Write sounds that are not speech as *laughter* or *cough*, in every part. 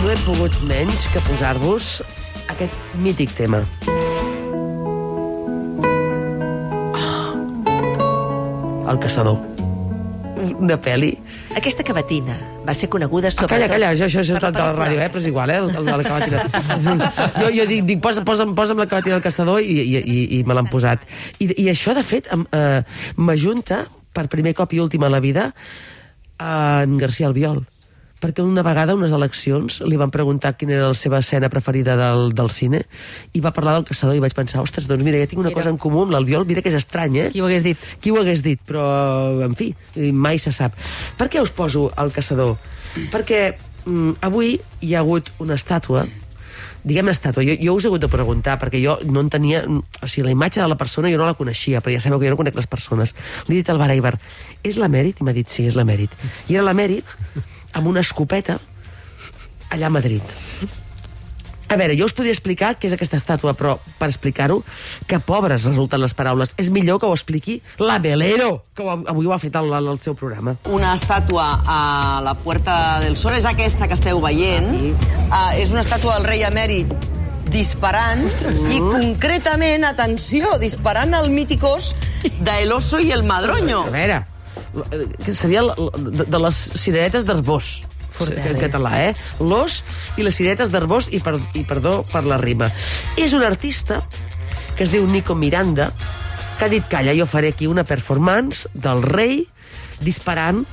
no hem pogut menys que posar-vos aquest mític tema. Ah. El caçador. Una pel·li. Aquesta cavatina va ser coneguda Ah, sobretot... calla, calla, això, això, això és de la ràdio, eh? però és igual, eh? El, el de la cavatina. *laughs* jo, jo dic, dic posa, posa'm, posa'm la cavatina del caçador i, i, i, i me l'han posat. I, I això, de fet, eh, m'ajunta, per primer cop i últim a la vida, a en García Albiol perquè una vegada, unes eleccions, li van preguntar quina era la seva escena preferida del, del cine, i va parlar del caçador, i vaig pensar, ostres, doncs mira, ja tinc una Mira. cosa en comú amb l'Albiol, mira que és estrany, eh? Qui ho hagués dit? Qui ho hagués dit, però, en fi, mai se sap. Per què us poso el caçador? Perquè mm, avui hi ha hagut una estàtua, diguem estàtua, jo, jo us he hagut de preguntar, perquè jo no en tenia... O sigui, la imatge de la persona jo no la coneixia, però ja sabeu que jo no conec les persones. Li he dit al Bar Aibar, és l'emèrit? I m'ha dit, sí, és l'emèrit. I era l'emèrit amb una escopeta allà a Madrid. A veure, jo us podria explicar què és aquesta estàtua, però per explicar-ho, que pobres resulten les paraules. És millor que ho expliqui la Velero, que ho- avui ho ha fet al, al, seu programa. una estàtua a la Puerta del Sol, és aquesta que esteu veient. Uh, és una estàtua del rei emèrit disparant i concretament, atenció, disparant al mític os d'El Oso i el Madroño. A veure, que seria la- de, de les cireretes d'Arbós en català, eh? L'os i les cireretes d'Arbós i, per, i perdó per la rima. És un artista que es diu Nico Miranda que ha dit, calla, jo faré aquí una performance del rei disparant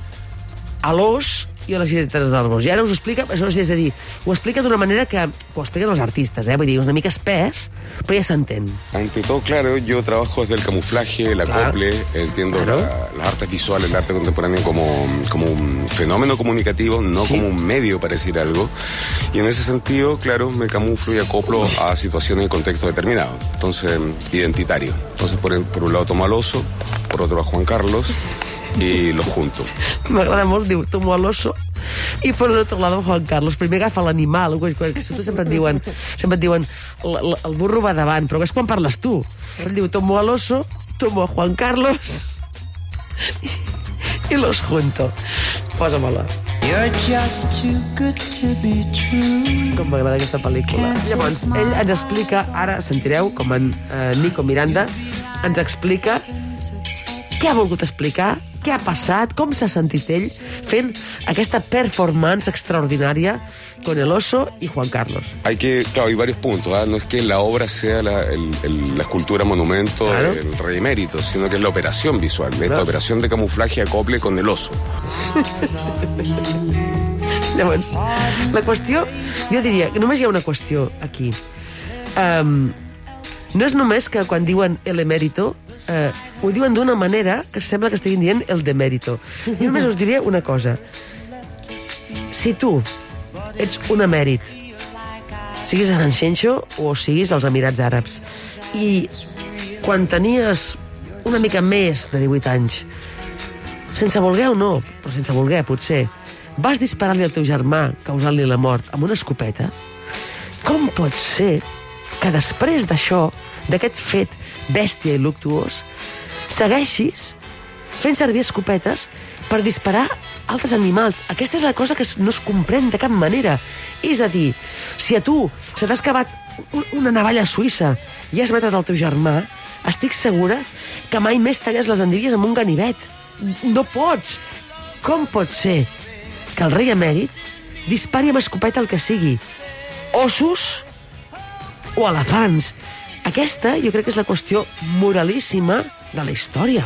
a l'os i a les cireretes d'Arbós. I ara us ho explica, això és a dir, ho explica d'una manera que, ho expliquen els artistes, eh? Vull dir, una mica espès, però ja s'entén. Ante todo, claro, yo trabajo desde el camuflaje, el Claro. acople, entiendo Claro. la- las artes visuales, el arte contemporáneo como, como un fenómeno comunicativo, no Sí. como un medio para decir algo. Y en ese sentido, claro, me camuflo y acoplo a situaciones y contextos determinados. Entonces, identitario. Entonces, por, por un lado tomo al oso, por otro a Juan Carlos y los junto. *laughs* M'agrada molt, diu, tomo a l'oso i per l'altre lado Juan Carlos. Primer agafa l'animal, que sempre et diuen, sempre et diuen l- l- el burro va davant, però és quan parles tu. Ell diu, tomo a l'oso, tomo a Juan Carlos *laughs* i los junto. Posa-me-la. You're just too good to be true. Com m'agrada aquesta pel·lícula. Llavors, ell ens explica, ara sentireu com en eh, Nico Miranda ens explica què ha volgut explicar, què ha passat, com s'ha sentit ell fent aquesta performance extraordinària con el oso y Juan Carlos. Hay que, claro, hay varios puntos. ¿ah? No es que la obra sea la, el- el- la escultura monumento Claro. del rey emérito, sino que es la operación visual, esta Claro. operación de camuflaje acople con el oso. *laughs* Llavors, la qüestió, jo diria que només hi ha una qüestió aquí. Um, no és només que quan diuen el emérito, eh, ho diuen d'una manera que sembla que estiguin dient el demérito. Jo només us diria una cosa. Si tu ets un emèrit, siguis a Sanxenxo o siguis als Emirats Àrabs, i quan tenies una mica més de 18 anys, sense voler o no, però sense voler, potser, vas disparar-li al teu germà, causant-li la mort, amb una escopeta, com pot ser que després d'això, d'aquest fet bèstia i luctuós, segueixis fent servir escopetes per disparar altres animals. Aquesta és la cosa que no es comprèn de cap manera. És a dir, si a tu se t'ha excavat un- una navalla suïssa i has matat el teu germà, estic segura que mai més talles les endívies amb un ganivet. No pots. Com pot ser que el rei emèrit dispari amb escopeta el que sigui? Ossos o elefants? Aquesta jo crec que és la qüestió moralíssima de la història.